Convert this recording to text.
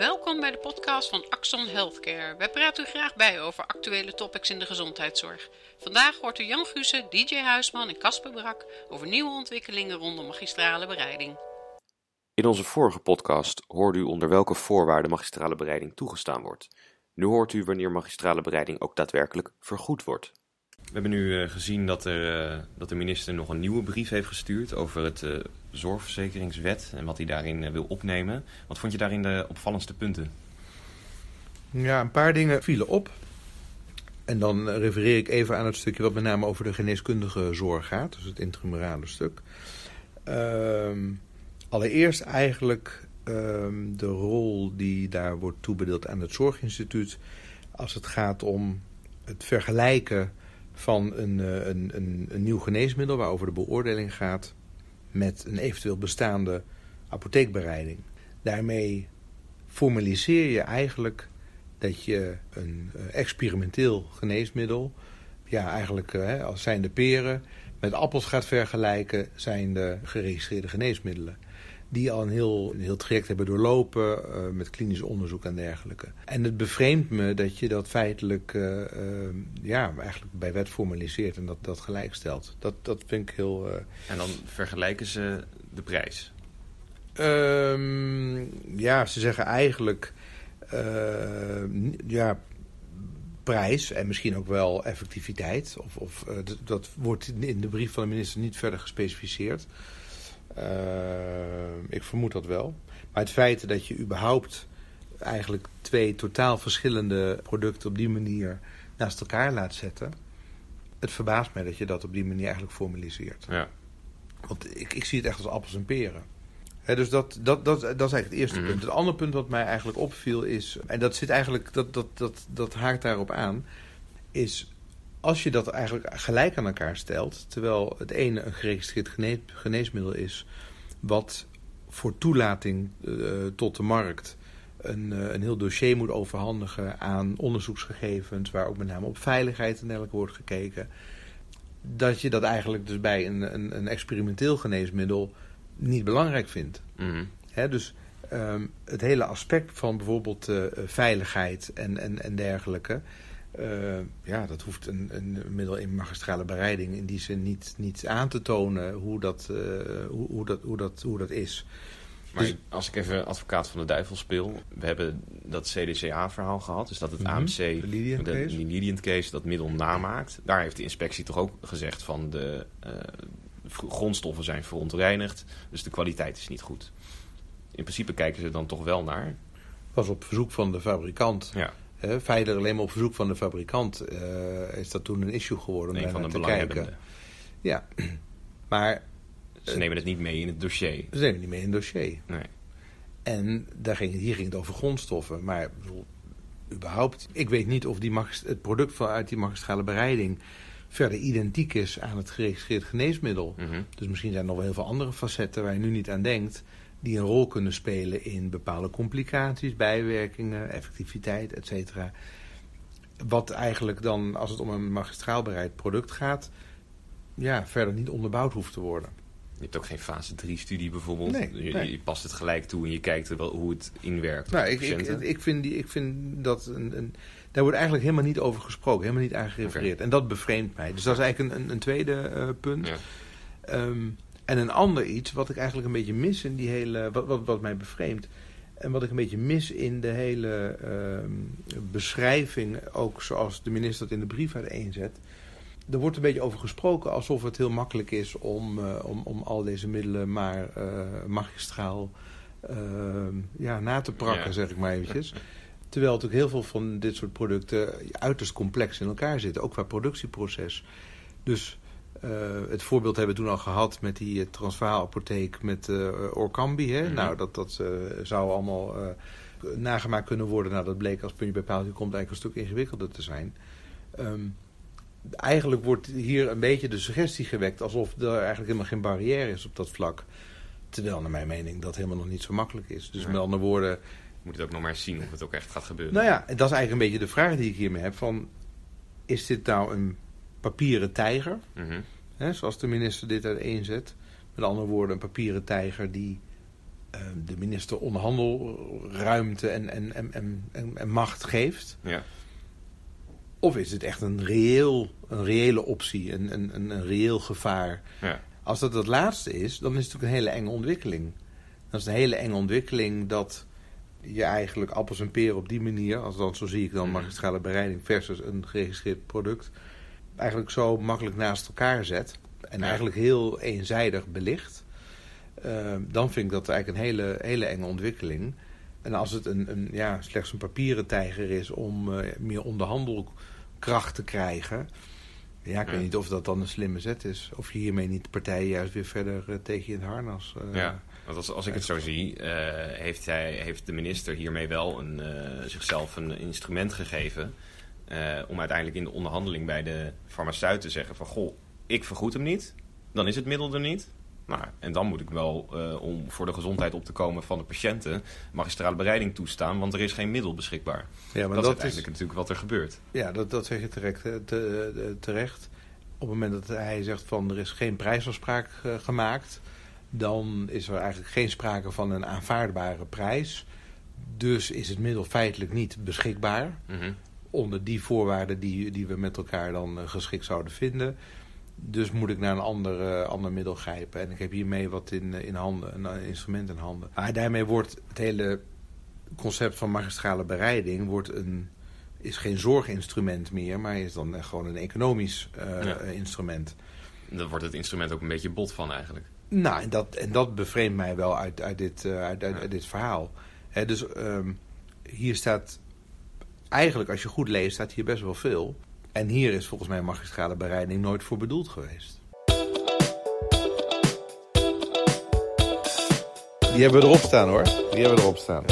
Welkom bij de podcast van Axon Healthcare. Wij praten u graag bij over actuele topics in de gezondheidszorg. Vandaag hoort u Jan Gussen, DJ Huisman en Casper Brak over nieuwe ontwikkelingen rondom magistrale bereiding. In onze vorige podcast hoorde u onder welke voorwaarden magistrale bereiding toegestaan wordt. Nu hoort u wanneer magistrale bereiding ook daadwerkelijk vergoed wordt. We hebben nu uh, gezien dat, er, uh, dat de minister nog een nieuwe brief heeft gestuurd over het uh, zorgverzekeringswet en wat hij daarin wil opnemen. Wat vond je daarin de opvallendste punten? Ja, een paar dingen vielen op. En dan refereer ik even aan het stukje wat met name over de geneeskundige zorg gaat, dus het intramurale stuk. Ehm, allereerst eigenlijk um, de rol die daar wordt toebedeeld aan het Zorginstituut als het gaat om het vergelijken van een, een, een, een nieuw geneesmiddel waarover de beoordeling gaat met een eventueel bestaande apotheekbereiding. Daarmee formaliseer je eigenlijk dat je een experimenteel geneesmiddel, ja eigenlijk als zijn de peren, met appels gaat vergelijken, zijn de geregistreerde geneesmiddelen die al een heel, een heel traject hebben doorlopen uh, met klinisch onderzoek en dergelijke. En het bevreemdt me dat je dat feitelijk uh, uh, ja, eigenlijk bij wet formaliseert en dat, dat gelijk stelt. Dat, dat vind ik heel... En dan vergelijken ze de prijs? Um, ja, ze zeggen eigenlijk... ja, prijs en misschien ook wel effectiviteit. Of, of dat wordt in de brief van de minister niet verder gespecificeerd. Uh, ik vermoed dat wel. Maar het feit dat je überhaupt eigenlijk twee totaal verschillende producten op die manier naast elkaar laat zetten. Het verbaast mij dat je dat op die manier eigenlijk formaliseert. Ja. Want ik, ik zie het echt als appels en peren. He, dus dat, dat, dat, dat is eigenlijk het eerste mm -hmm. punt. Het andere punt wat mij eigenlijk opviel is, en dat zit eigenlijk, dat, dat, dat, dat haakt daarop aan, is als je dat eigenlijk gelijk aan elkaar stelt, terwijl het ene een geregistreerd geneesmiddel is, wat voor toelating uh, tot de markt een, uh, een heel dossier moet overhandigen aan onderzoeksgegevens, waar ook met name op veiligheid en dergelijke wordt gekeken, dat je dat eigenlijk dus bij een, een, een experimenteel geneesmiddel niet belangrijk vindt. Mm -hmm. He, dus um, het hele aspect van bijvoorbeeld uh, veiligheid en, en, en dergelijke. Uh, ja, dat hoeft een, een middel in magistrale bereiding in die zin niet, niet aan te tonen hoe dat, uh, hoe, hoe, dat, hoe, dat, hoe dat is. Maar dus, als ik even advocaat van de duivel speel. We hebben dat CDCA-verhaal gehad. Dus dat het mm -hmm. AMC, de Lidient de, case. dat middel namaakt. Daar heeft de inspectie toch ook gezegd van de uh, grondstoffen zijn verontreinigd. Dus de kwaliteit is niet goed. In principe kijken ze dan toch wel naar. Was op verzoek van de fabrikant. Ja. Feitelijk alleen maar op verzoek van de fabrikant uh, is dat toen een issue geworden om een van de te kijken. Ja, maar... Ze nemen het niet mee in het dossier. Ze nemen het niet mee in het dossier. Nee. En daar ging, hier ging het over grondstoffen. Maar bedoel, überhaupt, ik weet niet of die het product vanuit die magistrale bereiding verder identiek is aan het geregistreerd geneesmiddel. Mm -hmm. Dus misschien zijn er nog wel heel veel andere facetten waar je nu niet aan denkt die een rol kunnen spelen in bepaalde complicaties, bijwerkingen, effectiviteit, et cetera. Wat eigenlijk dan, als het om een magistraal bereid product gaat, ja, verder niet onderbouwd hoeft te worden. Je hebt ook geen fase 3-studie bijvoorbeeld. Nee, je, past het gelijk toe en je kijkt wel hoe het inwerkt. Nou, ik, ik, ik, vind die, ik vind dat een, een, daar wordt eigenlijk helemaal niet over gesproken, helemaal niet aan gerefereerd. Okay. En dat bevreemdt mij. Dus dat is eigenlijk een, een, een tweede uh, punt. Ja. Um, en een ander iets wat ik eigenlijk een beetje mis in die hele. wat, wat, wat mij bevreemdt. En wat ik een beetje mis in de hele uh, beschrijving, ook zoals de minister het in de brief uiteenzet. Er wordt een beetje over gesproken alsof het heel makkelijk is om, uh, om, om al deze middelen maar uh, magistraal ja, na te prakken, ja. zeg ik maar eventjes. Terwijl natuurlijk heel veel van dit soort producten uiterst complex in elkaar zitten, ook qua productieproces. Dus uh, het voorbeeld hebben we toen al gehad met die uh, transvaalapotheek met uh, Orkambi. Hè? Mhm. Mm -hmm. Nou, dat, dat zou allemaal nagemaakt kunnen worden. Nou, dat bleek als puntje bij paaltje komt eigenlijk een stuk ingewikkelder te zijn. Um, eigenlijk wordt hier een beetje de suggestie gewekt alsof er eigenlijk helemaal geen barrière is op dat vlak. Terwijl, naar mijn mening, dat helemaal nog niet zo makkelijk is. Dus Ja. met andere woorden, moet het ook nog maar zien of het ook echt gaat gebeuren. nou ja, dat is eigenlijk een beetje de vraag die ik hiermee heb. Van, is dit nou een papieren tijger? Mhm. Hè, zoals de minister dit uiteenzet. Met andere woorden, een papieren tijger die eh, de minister onderhandelruimte en, en, en, en, en macht geeft. Ja. Of is het echt een, reëel, een reële optie, een, een, een, een reëel gevaar? Ja. Als dat het laatste is, dan is het natuurlijk een hele enge ontwikkeling. Dat is een hele enge ontwikkeling dat je eigenlijk appels en peren op die manier, als dan zo zie ik dan Mhm. magistrale bereiding versus een geregistreerd product, eigenlijk zo makkelijk naast elkaar zet en eigenlijk heel eenzijdig belicht. eh, dan vind ik dat eigenlijk een hele, hele enge ontwikkeling. En als het een, een, ja, slechts een papieren tijger is om eh, meer onderhandelkracht te krijgen. Ja, ik Ja. weet niet of dat dan een slimme zet is. Of je hiermee niet de partijen juist weer verder eh, tegen je in het harnas. eh, Ja, want als, als ik het zo zie, heeft, hij, heeft de minister hiermee wel een, zichzelf een instrument gegeven. Eh, om uiteindelijk in de onderhandeling bij de farmaceut te zeggen: van goh, ik vergoed hem niet, dan is het middel er niet. Nou, en dan moet ik wel, eh, om voor de gezondheid op te komen van de patiënten, magistrale bereiding toestaan, want er is geen middel beschikbaar. Ja, maar dat, is dat, is, uiteindelijk natuurlijk wat er gebeurt. ja, dat, dat zeg je terecht, eh, te- terecht. Op het moment dat hij zegt van er is geen prijsafspraak gemaakt, dan is er eigenlijk geen sprake van een aanvaardbare prijs. Dus is het middel feitelijk niet beschikbaar. Mhm. Onder die voorwaarden die, die we met elkaar dan eh, geschikt zouden vinden. Dus moet ik naar een ander, eh, ander middel grijpen. En ik heb hiermee wat in, eh, in handen, een instrument in handen. Maar daarmee wordt het hele concept van magistrale bereiding wordt een, is geen zorginstrument meer, maar is dan gewoon een economisch Ja. eh, instrument. Daar wordt het instrument ook een beetje bot van eigenlijk. Nou, en dat, en dat bevreemdt mij wel uit, uit, dit, uit, uit, Ja. uit dit verhaal. Hè, dus ehm, hier staat, eigenlijk als je goed leest, staat hier best wel veel. En hier is volgens mij magistrale bereiding nooit voor bedoeld geweest. Die hebben we erop staan hoor. Die hebben we erop staan.